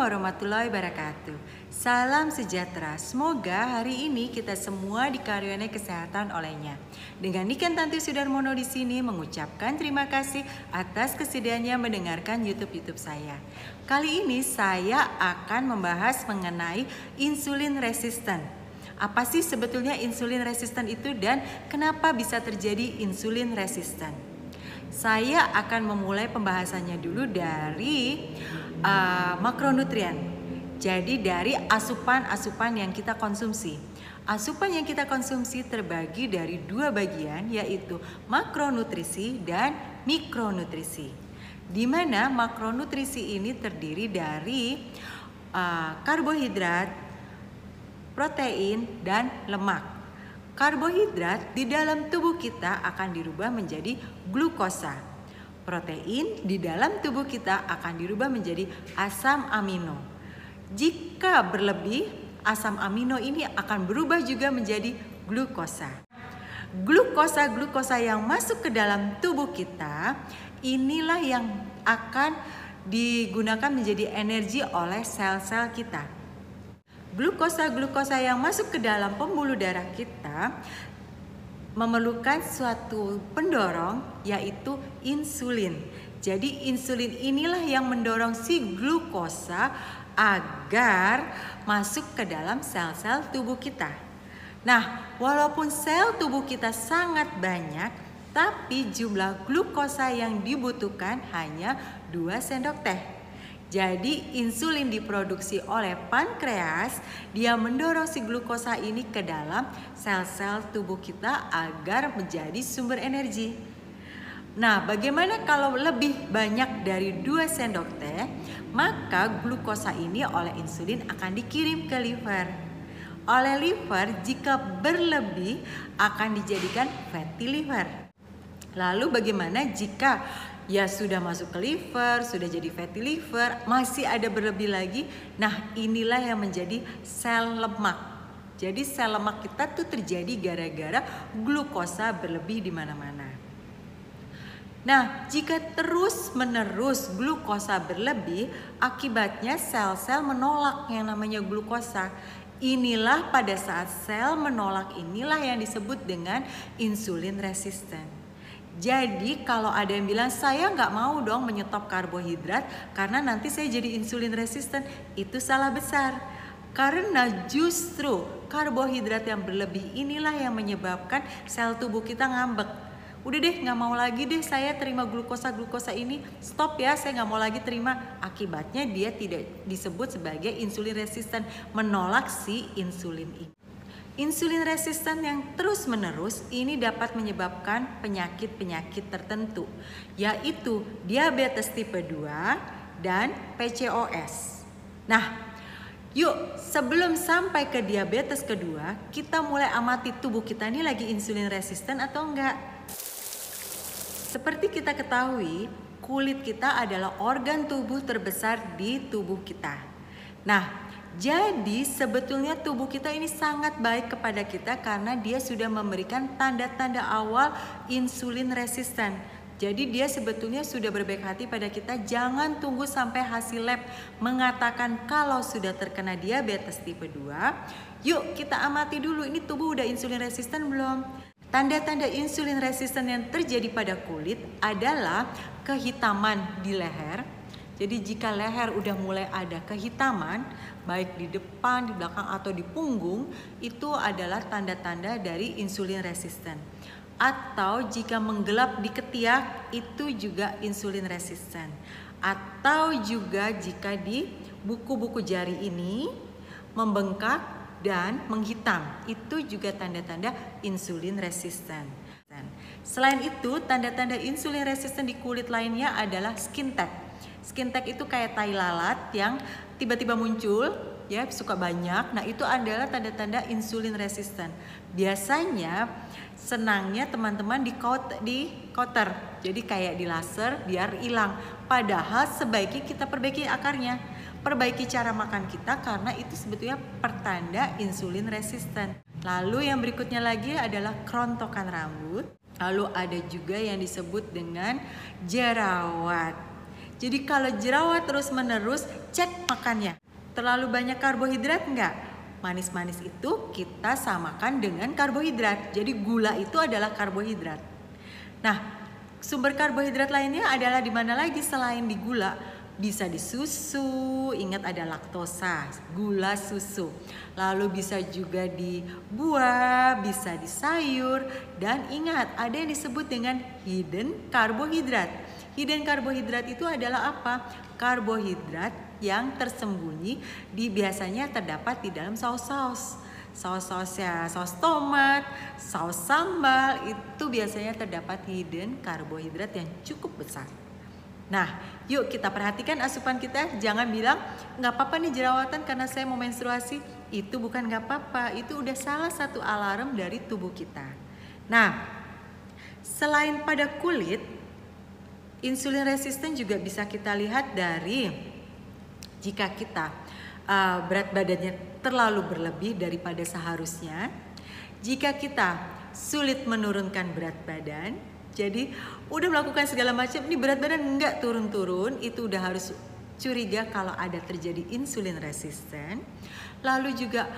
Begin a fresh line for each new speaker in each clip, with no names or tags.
warahmatullahi wabarakatuh. Salam sejahtera. Semoga hari ini kita semua dikaruniai kesehatan olehnya. Dengan Niken Tanti Sudarmono di sini mengucapkan terima kasih atas kesediaannya mendengarkan YouTube-YouTube saya. Kali ini saya akan membahas mengenai insulin resisten. Apa sih sebetulnya insulin resisten itu dan kenapa bisa terjadi insulin resisten? Saya akan memulai pembahasannya dulu dari uh, makronutrien. Jadi dari asupan-asupan yang kita konsumsi. Asupan yang kita konsumsi terbagi dari dua bagian yaitu makronutrisi dan mikronutrisi. Di mana makronutrisi ini terdiri dari uh, karbohidrat, protein, dan lemak. Karbohidrat di dalam tubuh kita akan dirubah menjadi glukosa protein di dalam tubuh kita akan dirubah menjadi asam amino. Jika berlebih, asam amino ini akan berubah juga menjadi glukosa. Glukosa-glukosa yang masuk ke dalam tubuh kita inilah yang akan digunakan menjadi energi oleh sel-sel kita. Glukosa-glukosa yang masuk ke dalam pembuluh darah kita memerlukan suatu pendorong yaitu insulin. Jadi insulin inilah yang mendorong si glukosa agar masuk ke dalam sel-sel tubuh kita. Nah, walaupun sel tubuh kita sangat banyak, tapi jumlah glukosa yang dibutuhkan hanya 2 sendok teh. Jadi insulin diproduksi oleh pankreas, dia mendorong si glukosa ini ke dalam sel-sel tubuh kita agar menjadi sumber energi. Nah, bagaimana kalau lebih banyak dari 2 sendok teh, maka glukosa ini oleh insulin akan dikirim ke liver. Oleh liver, jika berlebih akan dijadikan fatty liver. Lalu bagaimana jika ya sudah masuk ke liver, sudah jadi fatty liver, masih ada berlebih lagi. Nah, inilah yang menjadi sel lemak. Jadi sel lemak kita tuh terjadi gara-gara glukosa berlebih di mana-mana. Nah, jika terus-menerus glukosa berlebih, akibatnya sel-sel menolak yang namanya glukosa. Inilah pada saat sel menolak inilah yang disebut dengan insulin resisten. Jadi kalau ada yang bilang saya nggak mau dong menyetop karbohidrat karena nanti saya jadi insulin resisten, itu salah besar. Karena justru karbohidrat yang berlebih inilah yang menyebabkan sel tubuh kita ngambek. Udah deh nggak mau lagi deh saya terima glukosa-glukosa ini Stop ya saya nggak mau lagi terima Akibatnya dia tidak disebut sebagai insulin resisten Menolak si insulin ini Insulin resisten yang terus-menerus ini dapat menyebabkan penyakit-penyakit tertentu, yaitu diabetes tipe 2 dan PCOS. Nah, yuk sebelum sampai ke diabetes kedua, kita mulai amati tubuh kita ini lagi insulin resisten atau enggak. Seperti kita ketahui, kulit kita adalah organ tubuh terbesar di tubuh kita. Nah, jadi sebetulnya tubuh kita ini sangat baik kepada kita karena dia sudah memberikan tanda-tanda awal insulin resisten. Jadi dia sebetulnya sudah berbaik hati pada kita jangan tunggu sampai hasil lab mengatakan kalau sudah terkena diabetes tipe 2. Yuk kita amati dulu ini tubuh udah insulin resisten belum? Tanda-tanda insulin resisten yang terjadi pada kulit adalah kehitaman di leher, jadi jika leher udah mulai ada kehitaman, baik di depan, di belakang atau di punggung, itu adalah tanda-tanda dari insulin resisten. Atau jika menggelap di ketiak, itu juga insulin resisten. Atau juga jika di buku-buku jari ini membengkak dan menghitam, itu juga tanda-tanda insulin resisten. Selain itu, tanda-tanda insulin resisten di kulit lainnya adalah skin tag Skin tag itu kayak tai lalat yang tiba-tiba muncul ya suka banyak. Nah, itu adalah tanda-tanda insulin resisten. Biasanya senangnya teman-teman di coat di. Jadi kayak di laser biar hilang. Padahal sebaiknya kita perbaiki akarnya. Perbaiki cara makan kita karena itu sebetulnya pertanda insulin resisten. Lalu yang berikutnya lagi adalah kerontokan rambut. Lalu ada juga yang disebut dengan jerawat. Jadi kalau jerawat terus menerus, cek makannya. Terlalu banyak karbohidrat enggak? Manis-manis itu kita samakan dengan karbohidrat. Jadi gula itu adalah karbohidrat. Nah, sumber karbohidrat lainnya adalah di mana lagi selain di gula? bisa di susu, ingat ada laktosa, gula susu. Lalu bisa juga di buah, bisa di sayur, dan ingat ada yang disebut dengan hidden karbohidrat. Hidden karbohidrat itu adalah apa? Karbohidrat yang tersembunyi di biasanya terdapat di dalam saus-saus. Saus-saus ya, saus tomat, saus sambal itu biasanya terdapat hidden karbohidrat yang cukup besar. Nah, yuk kita perhatikan asupan kita. Jangan bilang nggak apa-apa nih jerawatan karena saya mau menstruasi. Itu bukan nggak apa-apa. Itu udah salah satu alarm dari tubuh kita. Nah, selain pada kulit, insulin resisten juga bisa kita lihat dari jika kita uh, berat badannya terlalu berlebih daripada seharusnya. Jika kita sulit menurunkan berat badan, jadi udah melakukan segala macam, ini berat badan nggak turun-turun, itu udah harus curiga kalau ada terjadi insulin resisten. Lalu juga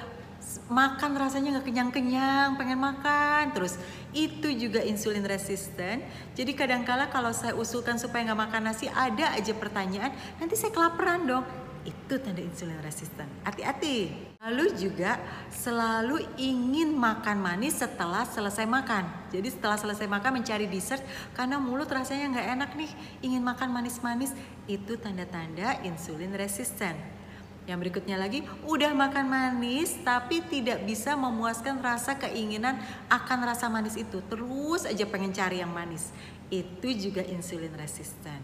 makan rasanya nggak kenyang-kenyang, pengen makan terus. Itu juga insulin resisten. Jadi kadangkala kalau saya usulkan supaya nggak makan nasi, ada aja pertanyaan, nanti saya kelaparan dong itu tanda insulin resisten. Hati-hati. Lalu juga selalu ingin makan manis setelah selesai makan. Jadi setelah selesai makan mencari dessert karena mulut rasanya nggak enak nih, ingin makan manis-manis, itu tanda-tanda insulin resisten. Yang berikutnya lagi, udah makan manis tapi tidak bisa memuaskan rasa keinginan akan rasa manis itu. Terus aja pengen cari yang manis. Itu juga insulin resisten.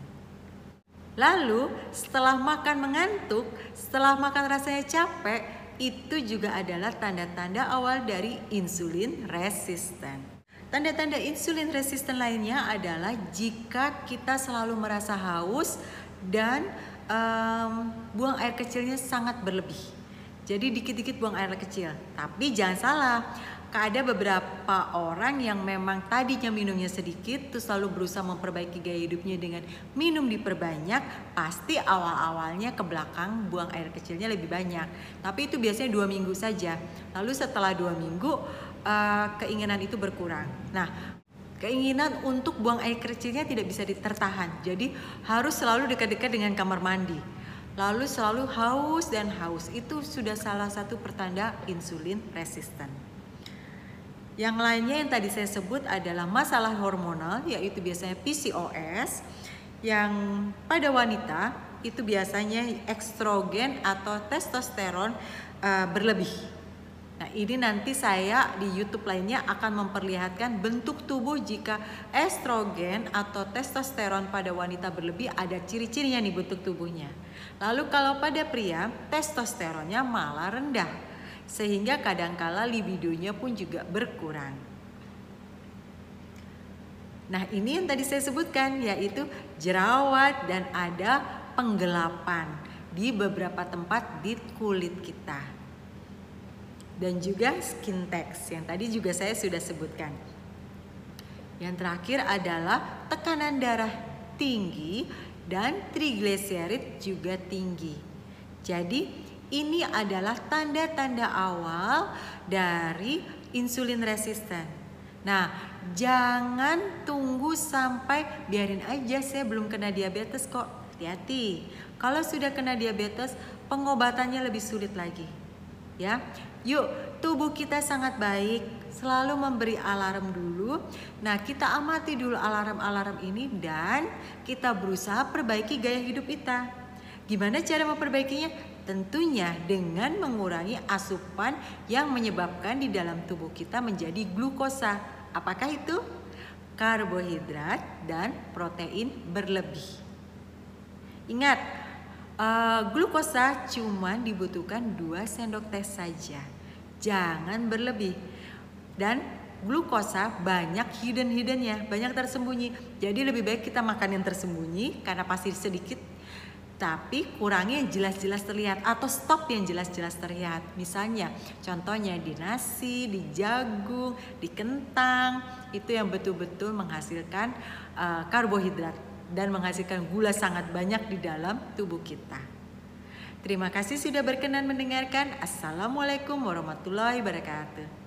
Lalu setelah makan mengantuk, setelah makan rasanya capek, itu juga adalah tanda-tanda awal dari insulin resisten. Tanda-tanda insulin resisten lainnya adalah jika kita selalu merasa haus dan um, buang air kecilnya sangat berlebih. Jadi dikit-dikit buang air kecil. Tapi jangan salah, ada beberapa orang yang memang tadinya minumnya sedikit terus selalu berusaha memperbaiki gaya hidupnya dengan minum diperbanyak pasti awal-awalnya ke belakang buang air kecilnya lebih banyak tapi itu biasanya dua minggu saja lalu setelah dua minggu uh, keinginan itu berkurang nah keinginan untuk buang air kecilnya tidak bisa ditertahan. Jadi harus selalu dekat-dekat dengan kamar mandi. Lalu selalu haus dan haus. Itu sudah salah satu pertanda insulin resisten. Yang lainnya yang tadi saya sebut adalah masalah hormonal yaitu biasanya PCOS yang pada wanita itu biasanya estrogen atau testosteron uh, berlebih. Nah, ini nanti saya di YouTube lainnya akan memperlihatkan bentuk tubuh jika estrogen atau testosteron pada wanita berlebih ada ciri-cirinya nih bentuk tubuhnya. Lalu kalau pada pria testosteronnya malah rendah sehingga kadangkala libidonya pun juga berkurang. Nah, ini yang tadi saya sebutkan yaitu jerawat dan ada penggelapan di beberapa tempat di kulit kita. Dan juga skin text yang tadi juga saya sudah sebutkan. Yang terakhir adalah tekanan darah tinggi dan triglycerid juga tinggi. Jadi ini adalah tanda-tanda awal dari insulin resisten. Nah, jangan tunggu sampai biarin aja saya belum kena diabetes kok. Hati-hati. Kalau sudah kena diabetes, pengobatannya lebih sulit lagi. Ya. Yuk, tubuh kita sangat baik, selalu memberi alarm dulu. Nah, kita amati dulu alarm-alarm ini dan kita berusaha perbaiki gaya hidup kita. Gimana cara memperbaikinya? Tentunya dengan mengurangi asupan yang menyebabkan di dalam tubuh kita menjadi glukosa. Apakah itu? Karbohidrat dan protein berlebih. Ingat, uh, glukosa cuma dibutuhkan 2 sendok teh saja. Jangan berlebih. Dan glukosa banyak hidden-hiddennya, banyak tersembunyi. Jadi lebih baik kita makan yang tersembunyi karena pasti sedikit tapi kurangi yang jelas-jelas terlihat atau stop yang jelas-jelas terlihat. Misalnya, contohnya di nasi, di jagung, di kentang, itu yang betul-betul menghasilkan uh, karbohidrat. Dan menghasilkan gula sangat banyak di dalam tubuh kita. Terima kasih sudah berkenan mendengarkan. Assalamualaikum warahmatullahi wabarakatuh.